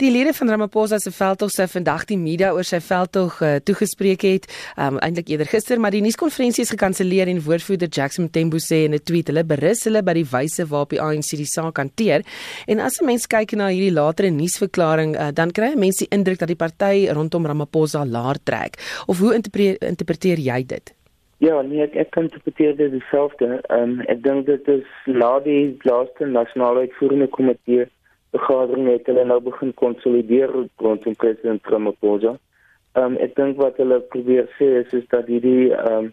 Die lede van Ramaphosa se veldtog se vandag die media oor sy veldtog uh, toegespreek het, um, eintlik eerder gister, maar die nuuskonferensie is gekanselleer en woordvoerder Jackson Tembo sê in 'n tweet hulle berus hulle by die wyse waarop die ANC die saak hanteer. En as 'n mens kyk na hierdie latere nuusverklaring, uh, dan kry mense die indruk dat die party rondom Ramaphosa laer trek. Of hoe interpreteer, interpreteer jy dit? Ja, nee, ek, ek kan interpreteer dit dieselfde. Um, ek dink dit is na die laaste nasionale uitvoerende komitee vergadering het hulle nou begin konsolideer rondom president Ramaphosa. Ehm um, ek dink wat hulle probeer sê is is dat hierdie ehm um,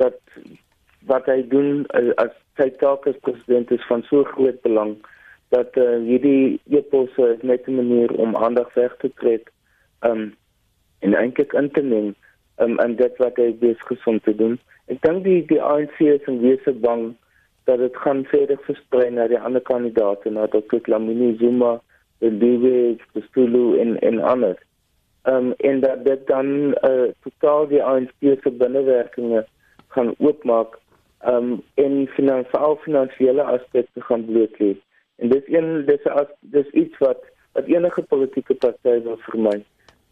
dat wat hy doen uh, as sy taak as president is van so groot belang dat uh, hierdie eposse net 'n manier om aandag weg te trek ehm um, en eintlik in te neem um, en dit wat hy besig is om te doen. Ek dink die die ANC is in wese bang dat dit gaan verder versprei na die ander kandidaate na Dr. Lamini Zuma, Ndiwe, Stulu en en ander. Ehm um, en dat dit dan uh, totaal die ANC se binnewerkinge gaan oopmaak ehm um, en finansiële finansiële aspekte gaan bloot lê. En dis een dis as dis iets wat wat enige politieke party wil vermy.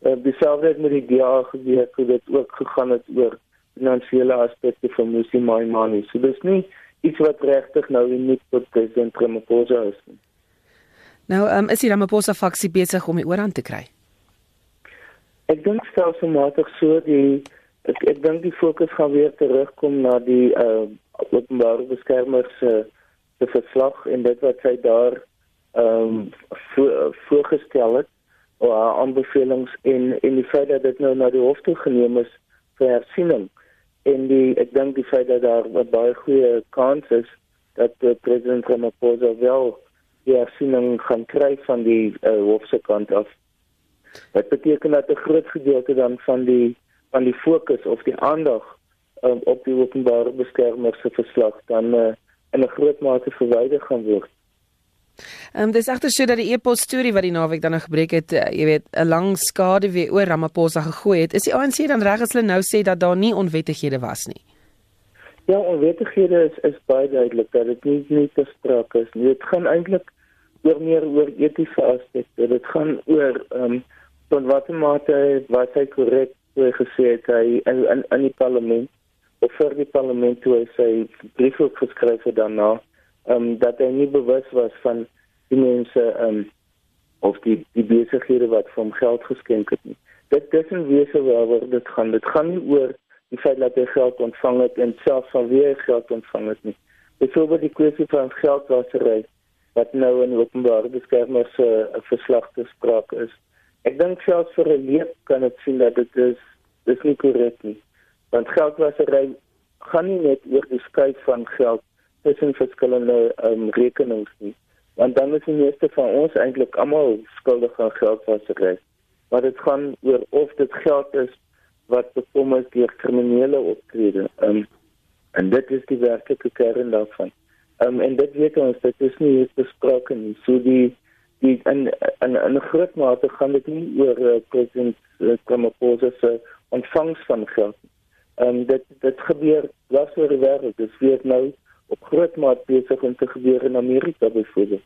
Uh, Dieselfde met die DA gebeur, dit ook gegaan het oor finansiële aspekte van Musi Maimani. So dis nie iets wat regtig nou uniek tot president Ramaphosa is. Nou, um, is die Ramaphosa faksie besig om die oorhand te kry? Ek dink stelselmatig so die ek, ek dink die fokus gaan weer terugkom na die uh openbare beskermer se se verslag en dit wat sy daar ehm um, vo, voorgestel het of haar aanbevelings en en die feit dat dit nou na die hof toe geneem is vir hersiening en die ek dink die feit dat daar 'n baie goeie kans is dat die president Ramaphosa wel die afsiening gaan kry van die uh, hofse kant af. Dit beteken dat 'n groot gedeelte dan van die van die fokus of die aandag um, op die openbare beskermer se verslag dan uh, in 'n groot mate verwyder gaan word. Ehm um, dis agter so dat die e-pos storie wat die naweek dan nou gebreek het, uh, jy weet, 'n lang skade weer oor Ramaphosa gegooi het. Is die ANC dan reg as hulle nou sê dat daar nie onwettighede was nie? Ja, onwettighede is is baie duidelik dat dit nie nie te sprake is nie. Dit gaan eintlik oor meer oor etiese aspekte. Dit gaan oor ehm um, tot watter mate was hy korrek toe hy gesê het hy in in, in die parlement of vir die parlement toe hy sy brief geskryf het daarna um, dat hy nie bewus was van die mense um, of die die besighede wat van geld geskenk het nie. Dit dis in wese waaroor dit gaan. Dit gaan nie oor die feit dat hy geld ontvang het en selfs van wie hy geld ontvang het nie. Byvoorbeeld die kwessie van geldwasery wat nou in openbare beskermer se uh, verslag te sprake is. Ek dink selfs vir 'n leek kan dit sien dat dit is dis nie korrek nie. Want geldwasery gaan nie net oor die skuif van geld tussen verskillende um, rekenings nie want dan is die meeste van ons eintlik almal skuldig aan geldwasery. Maar dit gaan oor of dit geld is wat bekom is deur kriminele optrede. Um, en dit is die werklike kern daarvan. Um, en dit weet ons dit is nie eens besproke nie. So die die in in 'n groot mate gaan dit nie oor uh, president uh, Ramaphosa se ontvangs van geld. Ehm um, dit dit gebeur was oor die wêreld. Dit weer nou op groot maat besig om te gebeur in Amerika byvoorbeeld.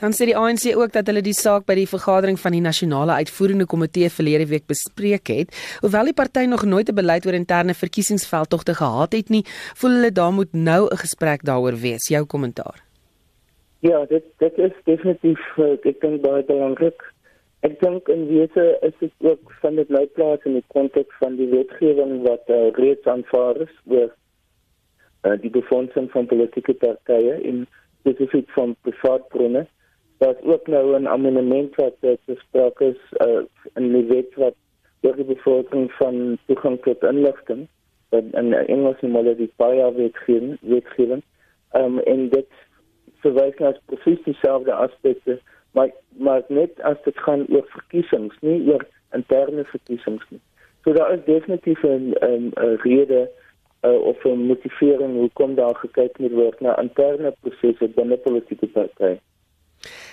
Dan sê die ANC ook dat hulle die saak by die vergadering van die nasionale uitvoerende komitee verlede week bespreek het. Hoewel die party nog nooit 'n beleid oor interne verkiesingsveldtogte gehad het nie, voel hulle daar moet nou 'n gesprek daaroor wees. Jou kommentaar. Ja, dit dit is definitief eh, ek dink baie belangrik. Ek dink in wese is dit ook van dit nou plaas in die konteks van die wetgewing wat uh, reeds aanvaar is oor uh, die befondsing van politieke partye en spesifiek van private bronne. Daar is ook nou 'n amendement wat bespreek is uh, in die wet wat oor die bevordering van toegang tot inligting in Engels en hulle die baie wetgewing wetgewing. Um, en dit verwys na presies dieselfde aspekte, maar maar net as dit gaan oor verkiesings, nie oor interne verkiesings nie. So daar is definitief 'n 'n rede uh, of 'n motivering hoekom daar gekyk moet word na interne prosesse binne politieke partye.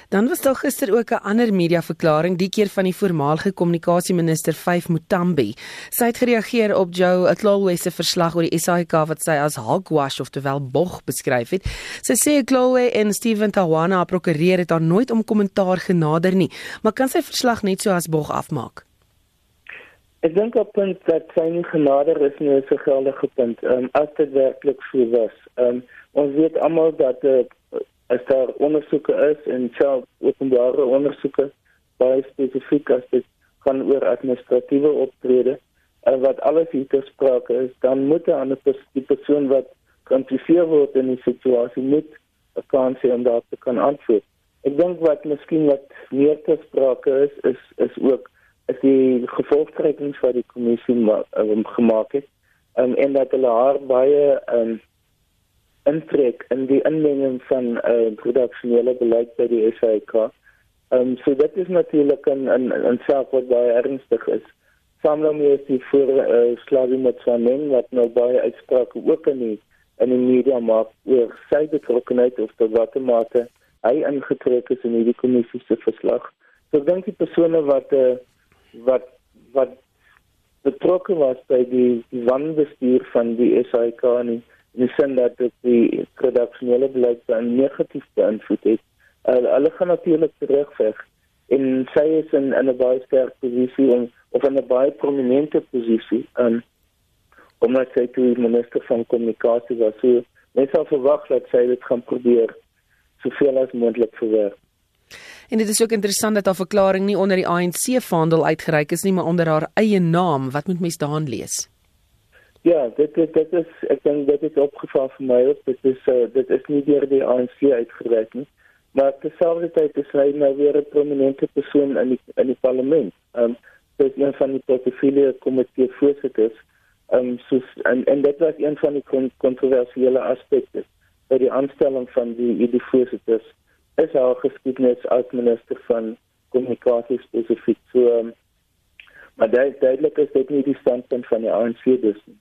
Dan was daar gister ook 'n ander media verklaring, die keer van die voormalige kommunikasieminister Vyf Mutambi. Sy het gereageer op Joe Atlolwe se verslag oor die SAIK wat sy as hogwash of terwyl bog beskryf het. Sy sê Atlolwe en Steven Tawana, prokureur, het haar nooit om kommentaar genader nie, maar kan sy verslag net so as bog afmaak? Ek dink op punt dat sy nie genader is nie, is 'n geldige punt. Ehm um, as dit werklik so was. Ehm um, ons weet almal dat uh, as daar ondersoeke is en self openbare ondersoeke baie spesifiek as dit gaan oor administratiewe optrede uh, wat alles hier te sprake is, dan moet 'n ander pers die persoon wat geïnteresseerd word in die situasie moet 'n kans hê om daar te kan antwoord. Ek dink wat miskien wat meer te sprake is, is is ook die gevolgtrekkings wat die kommissie um, gemaak het um, en dat hulle haar baie um, intrek in die inmenging van uh, produksionele beleid by die SAIK. Um, so dit is natuurlik 'n 'n 'n saak wat baie ernstig is. Saamloop is die voor uh, Slavie met Swanen wat nou baie uitsprake ook in die in die media maak oor sy betrokkenheid of tot watter mate hy ingetrek is in hierdie kommissie se verslag. So ek dink die persone wat uh, wat wat betrokke was by die, die wanbestuur van die SAIK nie in die sin dat dit die redaksionele beleid dan negatief beïnvloed het. Uh, hulle gaan natuurlik terugveg en sy is in 'n baie sterk posisie en of in 'n baie prominente posisie in omdat sy toe minister van kommunikasie was. So, mens sal verwag dat sy dit gaan probeer soveel as moontlik verwerk. En dit is ook interessant dat haar verklaring nie onder die ANC vaandel uitgereik is nie, maar onder haar eie naam. Wat moet mens daarin lees? Ja, dit dit dit is ek dink dit het opgeval vir my ook. Dit is uh, dit is nie deur die ANC uitgereik nie. Maar terselfdertyd is hy nou weer 'n prominente persoon in die in die parlement. Ehm um, dis een van die portefeulje komitee voorsitters. Ehm um, soos en en dit was een van die kontroversiële aspekte by die aanstelling van die die voorsitters is haar geskiedenis as minister van kommunikasie spesifiek. So um, maar duidelik is dit nie die standpunt van die ANC dus nie